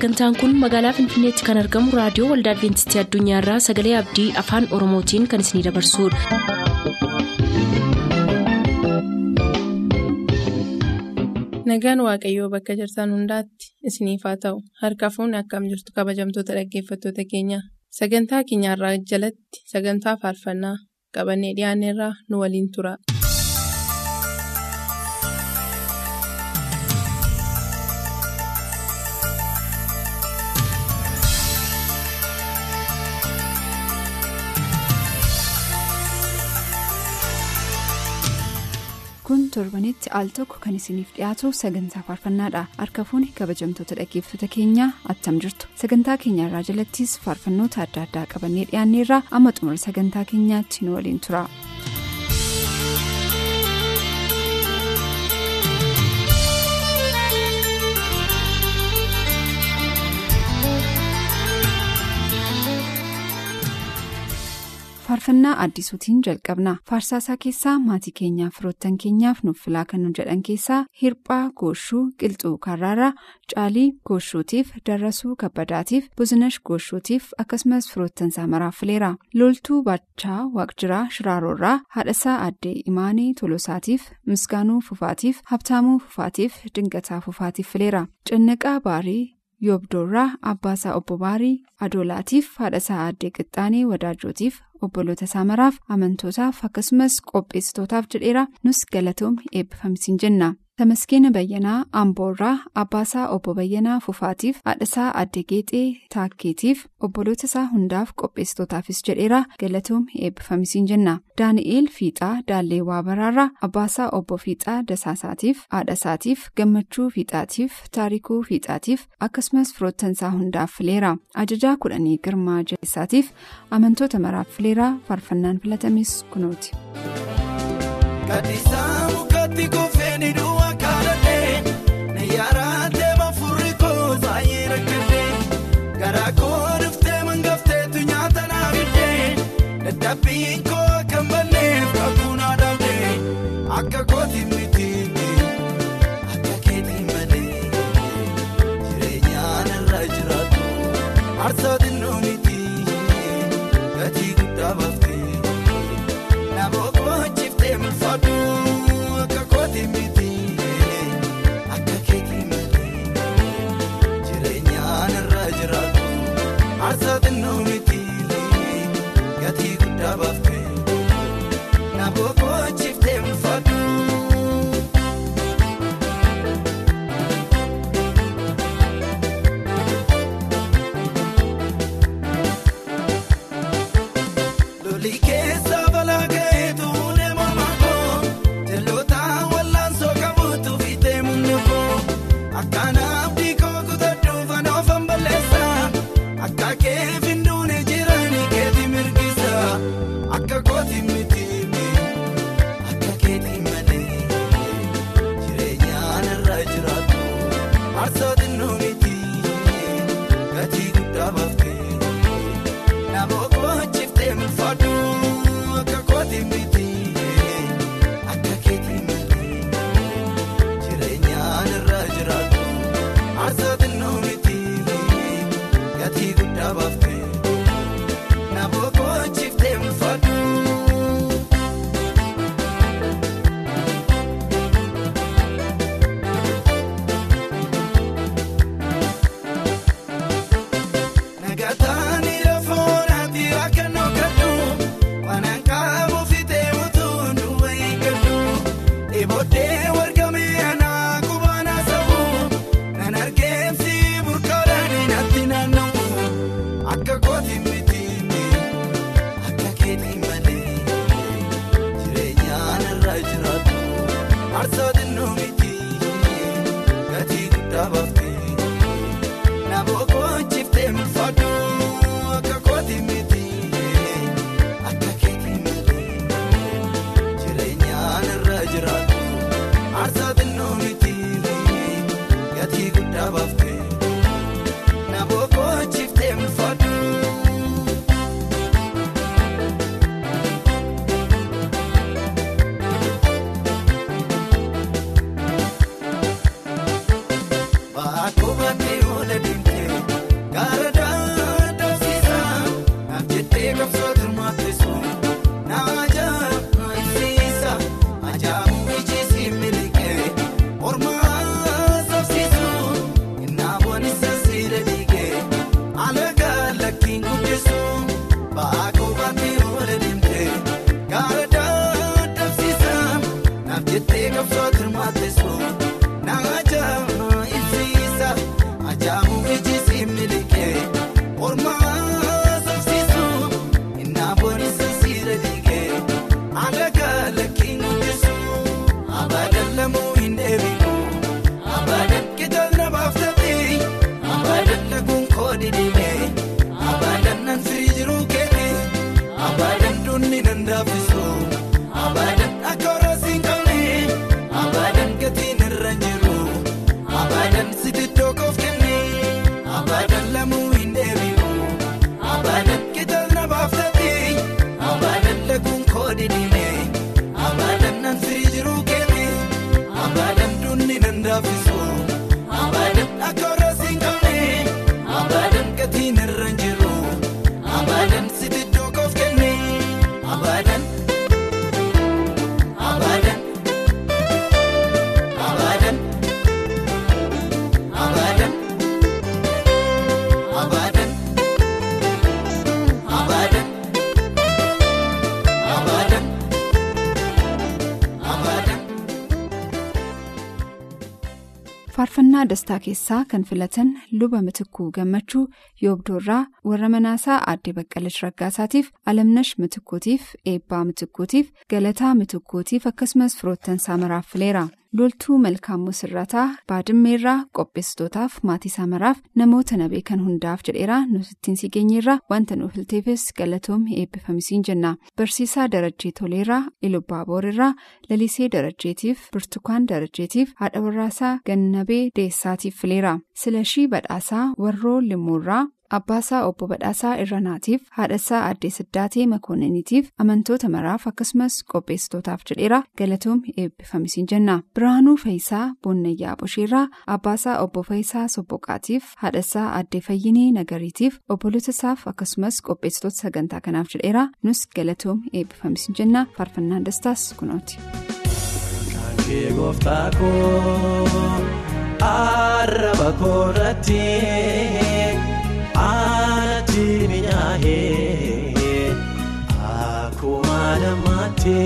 sagantaan kun magaalaa finfinneetti kan argamu raadiyoo waldaa adventistii addunyaarraa sagalee abdii afaan oromootiin kan isinidabarsudha. nagaan waaqayyoo bakka jirtan hundaatti isiniif haa ta'u harka fuunni akkam jirtu kabajamtoota dhaggeeffattoota keenya sagantaa keenyarraa jalatti sagantaa faarfannaa qabannee dhiyaanneerraa nu waliin tura. Kun torbanitti al tokko kan isiniif dhiyaatu sagantaa faarfannaadha. Harka fuuni kabajamtoota dhaggeeffattoota keenyaa attam jirtu. Sagantaa keenyarraa jalattis faarfannoota adda addaa qabannee dhiyaanneerraa amma xumura sagantaa keenyaatti nu waliin tura. Faarfannaa addisuutiin jalqabna faarsaasaa keessaa maatii keenyaaf firoottan keenyaaf nuuf filaa kan nu jedhan keessaa hirphaa gooshuu qilxuu karraaraa caalii gooshuutiif darrasuu kabbadaatiif buzinash gooshuutiif akkasumas firoottan saamaraaf fileera loltuu baachaa waaqjiraa shiraaroorraa haadhasaa addee imaanii tolosaatiif misgaanuu fufaatiif habtaamuu fufaatiif dingataa fufaatiif fileera cannaqaa baarii. Yoobdoorraa abbaasaa obbo baarii adoolaatiif haadhasaa addee qixxaanii wadaajootiif obboloota saamaraaf amantootaaf akkasumas qopheessitootaaf jedheera nus galatoomni eebbifamisiin jenna tamaskeena bayyanaa amboorraa abbaasaa obbo bayyanaa fufaatiif haadhasaa addee geexee taakkeetiif obboloota isaa hundaaf qopheessitootaafis jedheera galatoomni eebbifamisiin jenna daani'eel fiixaa daallee waabaraarraa abbaasaa obbo fiixaa dasaasaatiif haadhasaatiif gammachuu fiixaatiif taarikuu fiixaatiif akkasumas firoottan isaa hundaaf fileera ajajaa kudhanii girmaa jabeessaatiif amantoota maraaf fileera faarfannaan filatames kunooti. Dabbiin akka kooti faarfannaa dastaa keessaa kan filatan luba mitikkuu gammachuu yoobdoorraa warra manaasaa aadde baqqalash raggaasaatiif alamnash mitikkuutiif eebbaa mitikkuutiif galataa mitikkuutiif akkasumas firoottan saamaraaf fileera loltuu malkaamuu sirrataa baadimmeerraa qopheessitootaaf maatii saamaraaf namoota na beekan hundaaf jedheera nusittiin si geenyeerraa wanta nuuf filteefis galatoomii eebbifamisiin jenna barsiisaa darajjee toleerraa ilubbaaboorrirraa lalisee darajjeetiif birtukaan darajjeetiif haadha warraasaa gannabee deessaatiif fileera silashii badhaasaa warroo limmuurraa abbaasaa obbo badhaasaa irranaatiif haadhasaa addee siddaatee makoonniniitiif amantoota maraaf akkasumas qopheessitootaaf jedheera galatoomii eebbifamisiin jenna. Biraanuu faayisaa boonnayyaa bosheerraa abbaasaa obbo faayisaa sobboqaatiif haadhasaa addee fayyinee nagariitiif obbolotasaaf akkasumas qopheessitoota sagantaa kanaaf jedheera. Nus galatoomii eebbifamisiin jenna. Faarfannaan dastaas kunooti. Arraba koorratti aanatti minyaa'ee akkuma dammaatti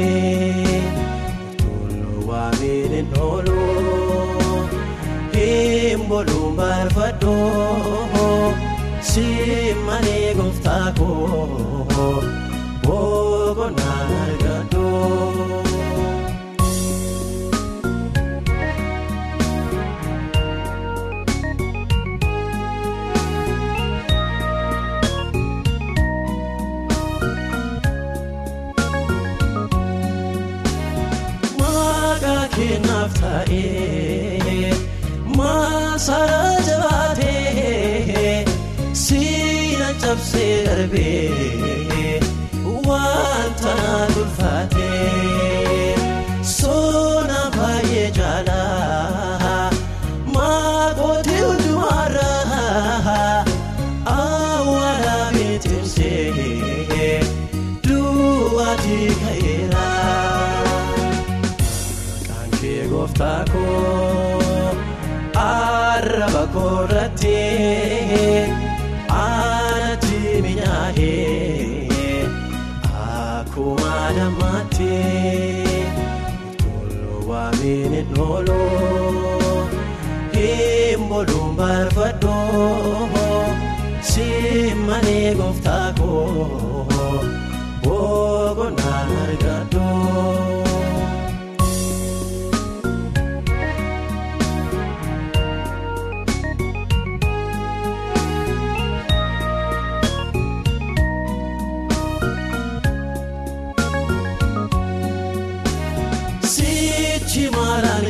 toluu waamiin hin oolu hin boluun barbaadoo si malee gooftaa koo malee gooftaa koo boqonnaa argadoo. Sichi maraan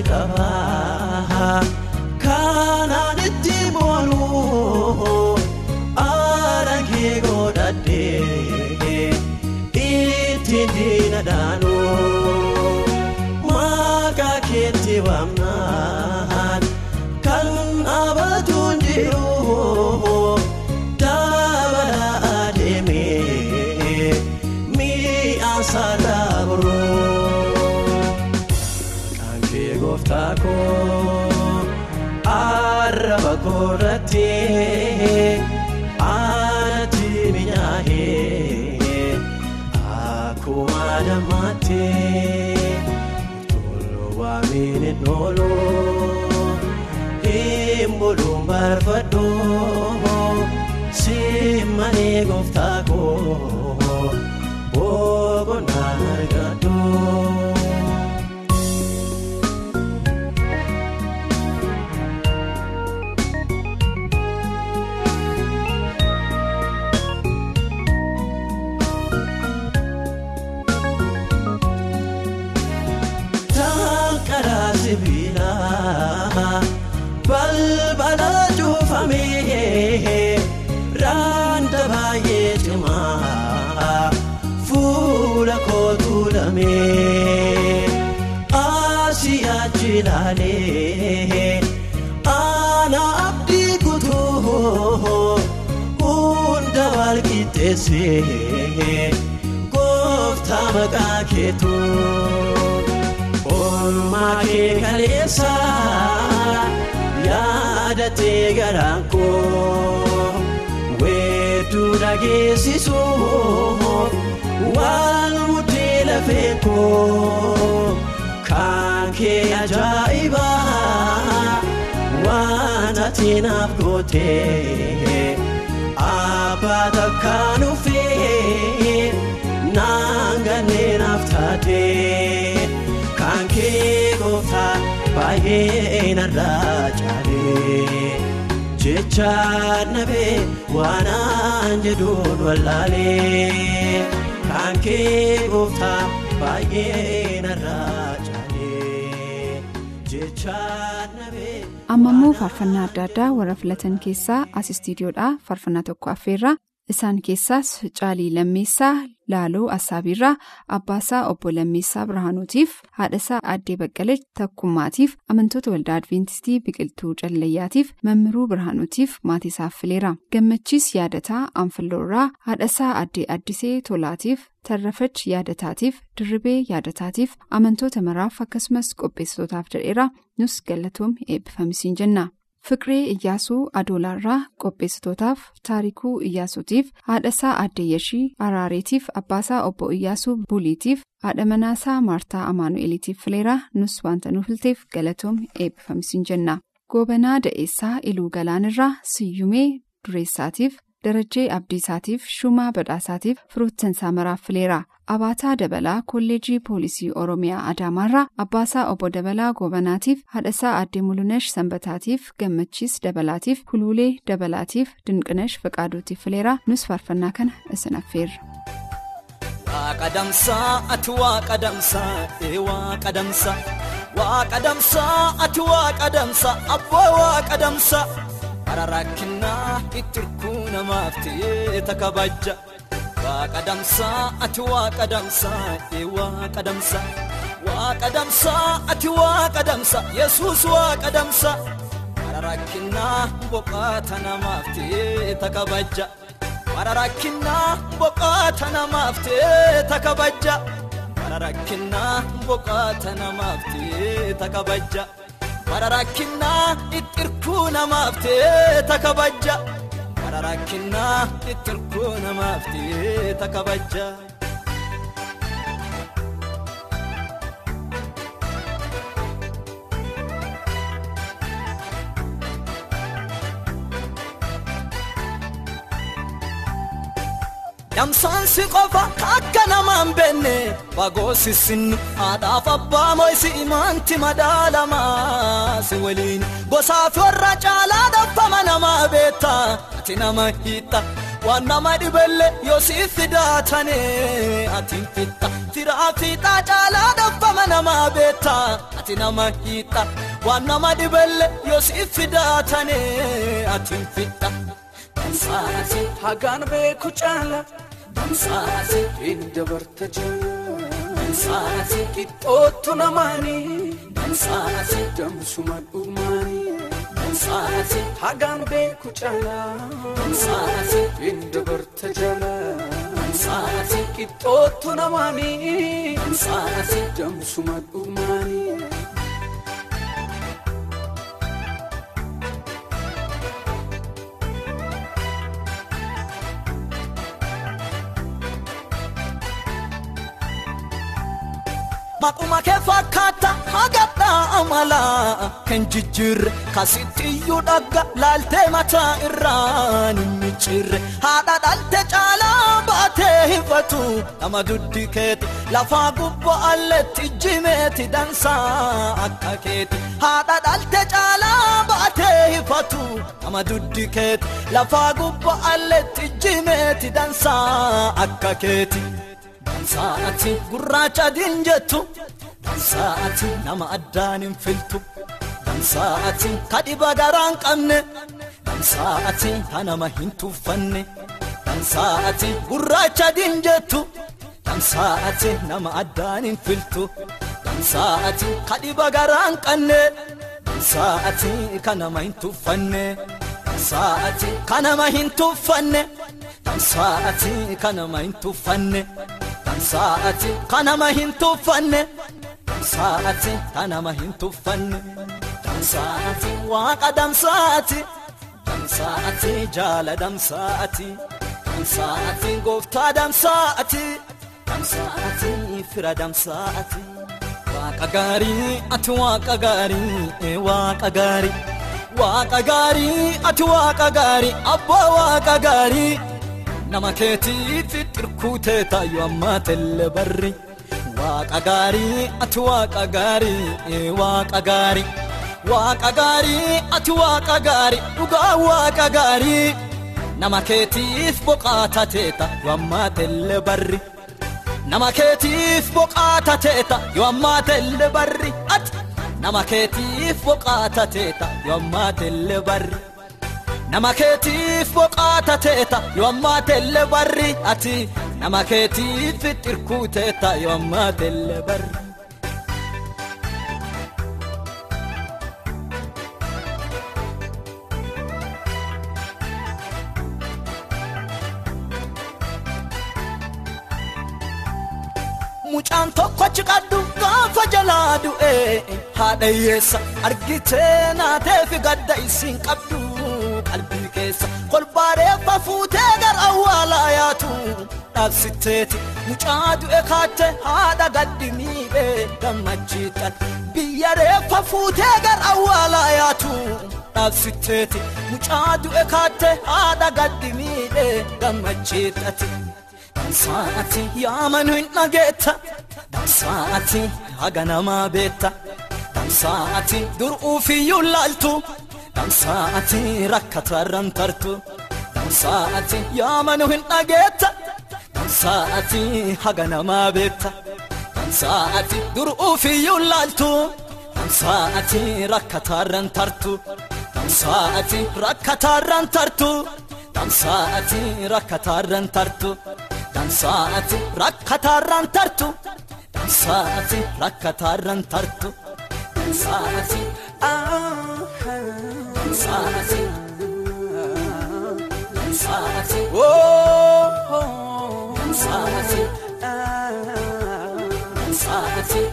hin boluun barbaadoo si malee gooftaa qixxeessee gooftaa maqaa keetu oolmaa kee kaleessa yaadatee garaan koo weedduu dhageessisuuf waan mudhii lafee koo kan kee ajaa'ibaa waan ati naaf gootee abbaa takkaan ufee naan ganneen naaf taatee kan kee gooftaa baay'ee narraa caalee jecha nabee waanaan jedhuun wallaalee kan kee gooftaa baay'ee narraa caalee jecha nabee. Amma immoo faarfannaa adda addaa warra filatan keessaa as istiidiyoodhaa faarfannaa tokko affeerraa isaan keessaas caalii lammeessaa laaloo assaabiirraa abbaasaa obbo lammeessaa birhaanuutiif haadhasaa aaddee baqqalee takkummaatiif amantoota waldaa adventistii biqiltuu callayyaatiif mammiruu birhaanuutiif maatiisaaf fileera gammachiis yaadataa anfilloorraa haadhasaa aaddee addisee tolaatiif tarrafach yaadataatiif dirribee yaadataatiif amantoota maraaf akkasumas qopheessitootaaf jedheera nus galatoom eebbifamisiin jenna. Fiqiree Iyyaasuu Adoolaarraa qopheessitootaaf taarikuu Iyyaasuutiif haadhasaa Aaddeeyyashii Araareetiif abbaasaa obbo Iyyaasuu Buliitiif haadha manaasaa Maartaa Amaanu'eeliitiif fileera nus wanta nu filteef galatoom eebbifamisiin jenna. Goobanaa Da'eessaa Iluu Galaanirraa Siyyumee Dureessaatiif Darajjee Abdiisaatiif Shumaa Badhaasaatiif Firoottansaa maraaf fileera. Abaataa Dabalaa Kolleejii Poolisii Oromiyaa Adaamaarraa Abbaasaa Obbo Dabalaa Goobanaatiif Haadhasaa Aaddee Mulunesh Sanbataatiif Gammachiis Dabalaatiif Huluulee Dabalaatiif Dinqinash Fiqaaduutiif fileera nus faarfannaa kana isin affeerra. Waaqa damsaa ati waaqa damsaa ee waaqa damsaa waaqa damsaa ati waaqa damsaa abboo waaqa damsaa bara rakkinaa itti hirkuu namaaf ta'ee takabajja. Waaqa damsaa ati waaqa damsaa ee waaqa damsaa waaqa damsaa ati waaqa damsaa yesuus waaqa damsaa bara rakkinaa boqaata namaaf ta'ee takabajja. Bara rakkinaa boqaata namaaf ta'ee takabajja. Bara rakkinaa boqaata namaaf ta'ee takabajja bara rakkinaa itti namaaf ta'ee takabajja. Bara rakkinaa itti hirkuu namaaf ta'ee takabajja. Damsaan si qofa akka namaan beenne fagoo sissinni haadhaaf abbaa mo'isi imaanti madaalamaa si waliin gosaaf warra caalaa dhabbama namaa beekta ati nama hiitta waan nama dhibelle yoo siif fidaatane ati fitta firaa fiixaa caalaa dhabbama namaa beekta ati nama hiitta waan nama dhibelle yoo siif fidaatane ati fitta. Hagaan beeku caala damsaati hin dabarta jala damsaati qixxootu namaani damsaati damsuma dhumaani damsaati hagaan beeku caala damsaati hin dabarta jala damsaati qixxootu namaani damsaati damsuma dhumaani. Maquma kee fakkaata hagadhaa amala. Kan jijjiirre kasitti iyyuu dhagga laaltee mataa irraan hin micciirre haadha dhalte caalaa baatee hifatu nama duddi keeti lafaa gubboo alletti jimeeti dansaa akka keeti haadha dhalte caalaa baatee hifatu nama duddi keeti lafaa gubboo alletti jimeeti dansaa akka keeti. Dansaati gurraacha adiin jettu. Dansaati nama addaan hin filtu. Dansaati kadhiba garaan qabne. Damsaa'ati kanama hin tuffanne. Damsaa'ati gurraacha dinjettu Damsaa'ati nama addaan hin filtu. Damsaa'ati kadhiba garaan qanne Damsaa'ati kanama hin tuffanne. Damsaa'ati kanama hin tuffanne. Damsaa'ati kanama hin tuffanne Damsaa'ati kanama hin tuffanne Damsaa'ati kanama hin tuffanne Damsaa'ati waaqa damsaa'ati Damsaa'ati jaala damsaa'ati Damsaa'ati gooftaa damsaa'ati Damsaa'ati fira damsaa'ati Waaqa gaarii ati waaqa gaarii waaqa gaarii Waaqa gaarii ati waaqa gaarii abbaa waaqa gaarii nama keetiif xirkuutee taayyu ammaa telle barri. Waaqa gaarii ati waaqa gaarii waaqa gaarii. Waaqa gaarii ati waaqa gaarii dhugaa waaqa gaarii. Nama keetiif boqaata teeta yoo ammaa telle barri. Nama keetiif boqaata teeta yoo ammaa telle barri. Ati! Nama keetiif boqaata teeta yoo ammaa telle barri. Nama keetiif boqaata teeta yoo ammaa telle barri ati nama keetiif xirkuu teeta yoo ammaa telle barri. Mucaan tokko achi qaddu gaafa jalaa du'e haadha hiyyeessa argitee naateefi gadda isiin qabdu. Qalbii keessa kolbaareeffa fuutee gara awwaalaa yaatu dhaabsitteeti mucaa du'e kaatte haadha gaddi miidhee gammachiidhaan biyya reeffa fuutee gara awwaalaa yaatu dhaabsitteeti mucaa du'e kaatte haadha gaddi miidhee gammachiidhati damsaa'ati yaamanu hin dhageetta. Damsaa'ati haga namaa beetta. Damsaa'ati dur'uufiyyuu laaltu. Damsaa'ati rakkatarran tartu. Damsaa'ati yaamanu hin dhageetta. Damsaa'ati haga namaa beetta. Damsaa'ati dur'uufiyyuu laaltu Damsaa'ati rakkatarran tartu. Damsaa'ati rakkatarran tartu. Damsaa'ati rakkatarran tartu. Damsaa'ati rakkatarran tartu. Damsaa'ati rakkatarran tartu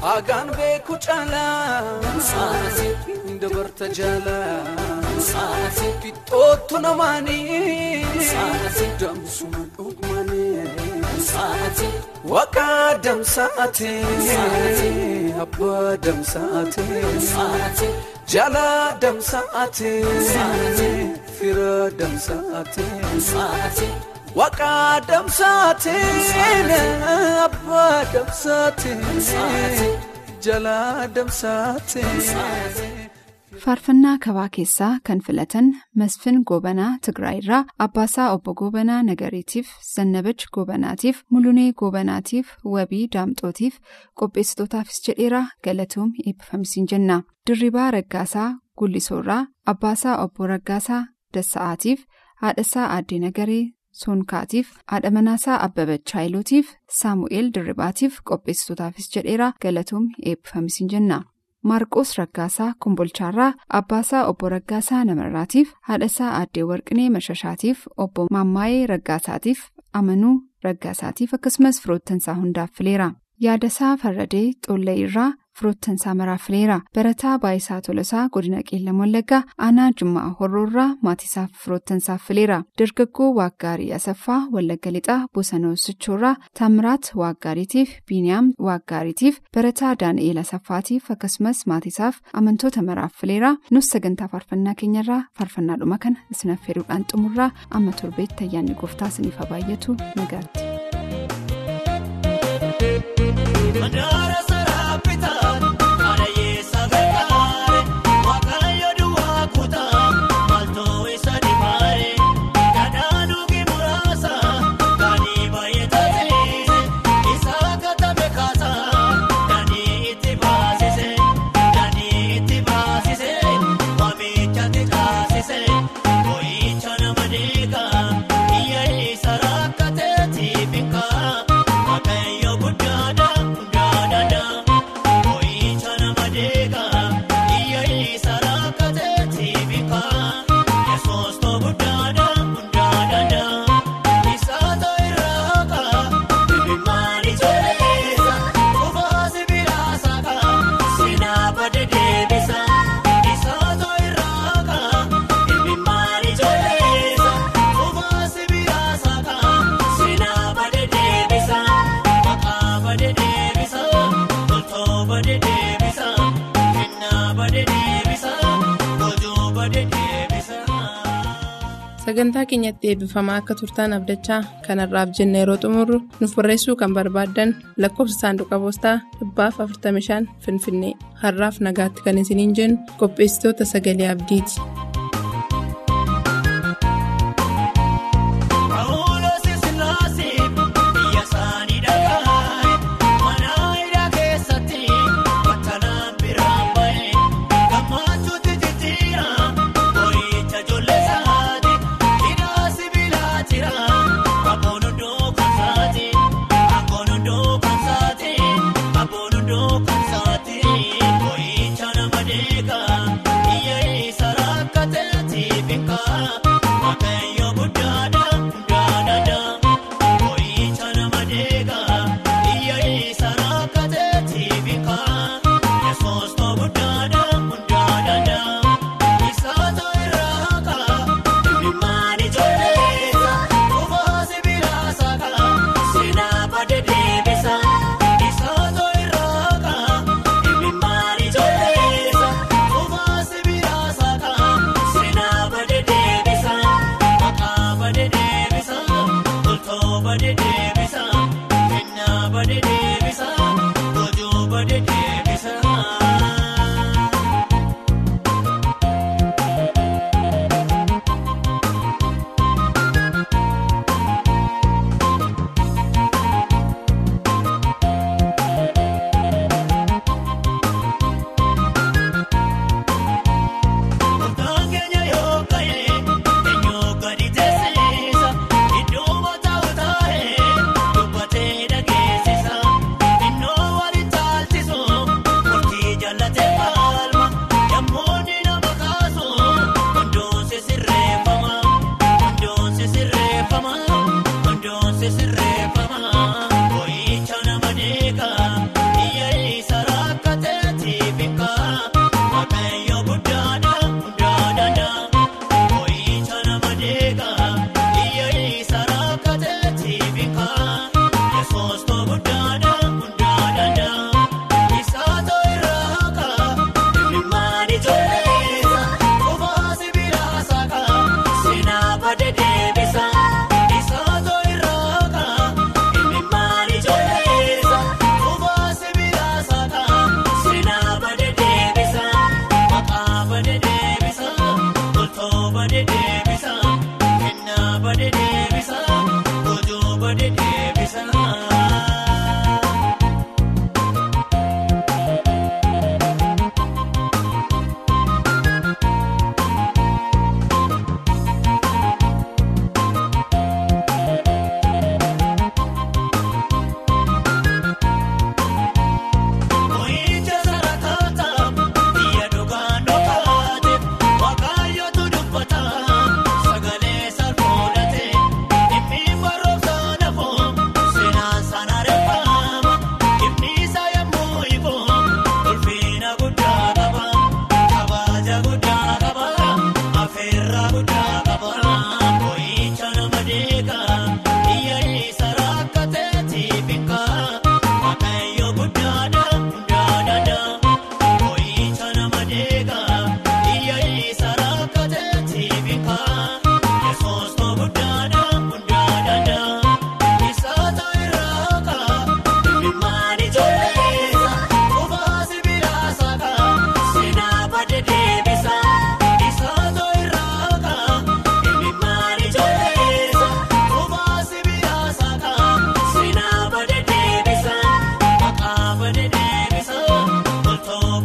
Hagaan beeku caalaa dabarta jaalaa Qixxoottu namaanii damsuma dhugmanii Waaqaa damsaate abbaa damsaate Damsaa'ati jaalaa damsaate Damsaa'ati fira damsaate Damsaa'ati Waaqaa damsaate abbaa damsaate jaalaa damsaate. Faarfannaa kabaa keessaa kan filatan Masfin Goobanaa Tigraayirraa Abbaasaa Obbo Goobanaa Nagariitiif Zannabach Goobanaatiif Mulunee Goobanaatiif Wabii Daamxootiif qopheessitootaafis jedheera galatoom eebbifamisiin jenna. Dirribaa Raggaasaa Gullisoorraa Abbaasaa Obbo Raggaasaa Dassa'aatiif Haadhasaa Aaddee Nagaree Soonkaatiif haadha manaasaa Abbabach Haayiluutiif Saamu'eel Dirribaatiif qopheessitootaafis jedheera galatoom eebbifamisiin jenna. Maarqos Raggaasaa Kombolchaarraa Abbaasaa Obbo Raggaasaa Namarraatiif haadhasaa Aaddee Warqinee Mashashaatiif Obbo Maammaayee Raggaasaatiif Amanuu Raggaasaatiif akkasumas firoottansaa hundaaf fileera. Yaadasaa Farradee Xoollayirraa firoottansaa maraaf fileera. Barataa Baayisaa Tolosaa Godina Qeellam Wallaggaa Aanaa Jummaa Horroorraa maatiisaaf firoottansaaf fileera. Dargaggoo Waaggaarii Asaffaa Wallagga Lixaa Bosanoo Sichoorraa Taamiraat Waaggaariitiif Biiniyaam Waaggaariitiif Barataa Daani'eel Asaffaatiif akkasumas maatiisaaf amantoota maraaf fileera. Nus sagantaa faarfannaa keenyarraa faarfannaadhuma kana isin affeeruudhaan xumurraa amma torbeetti ayyaanni gooftaa isiniif haa baay'atu nagaatti. Sagantaa keenyatti eebbifamaa akka turtaan abdachaa kanarraaf jenne yeroo xumurru nuuf barreessuu kan barbaaddan lakkoofsa saanduqa poostaa dhibbaaf 45 finfinnee har'aaf nagaatti kan isiniin jennu qopheessitoota sagalee abdiiti.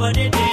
Bade deebisa kennaa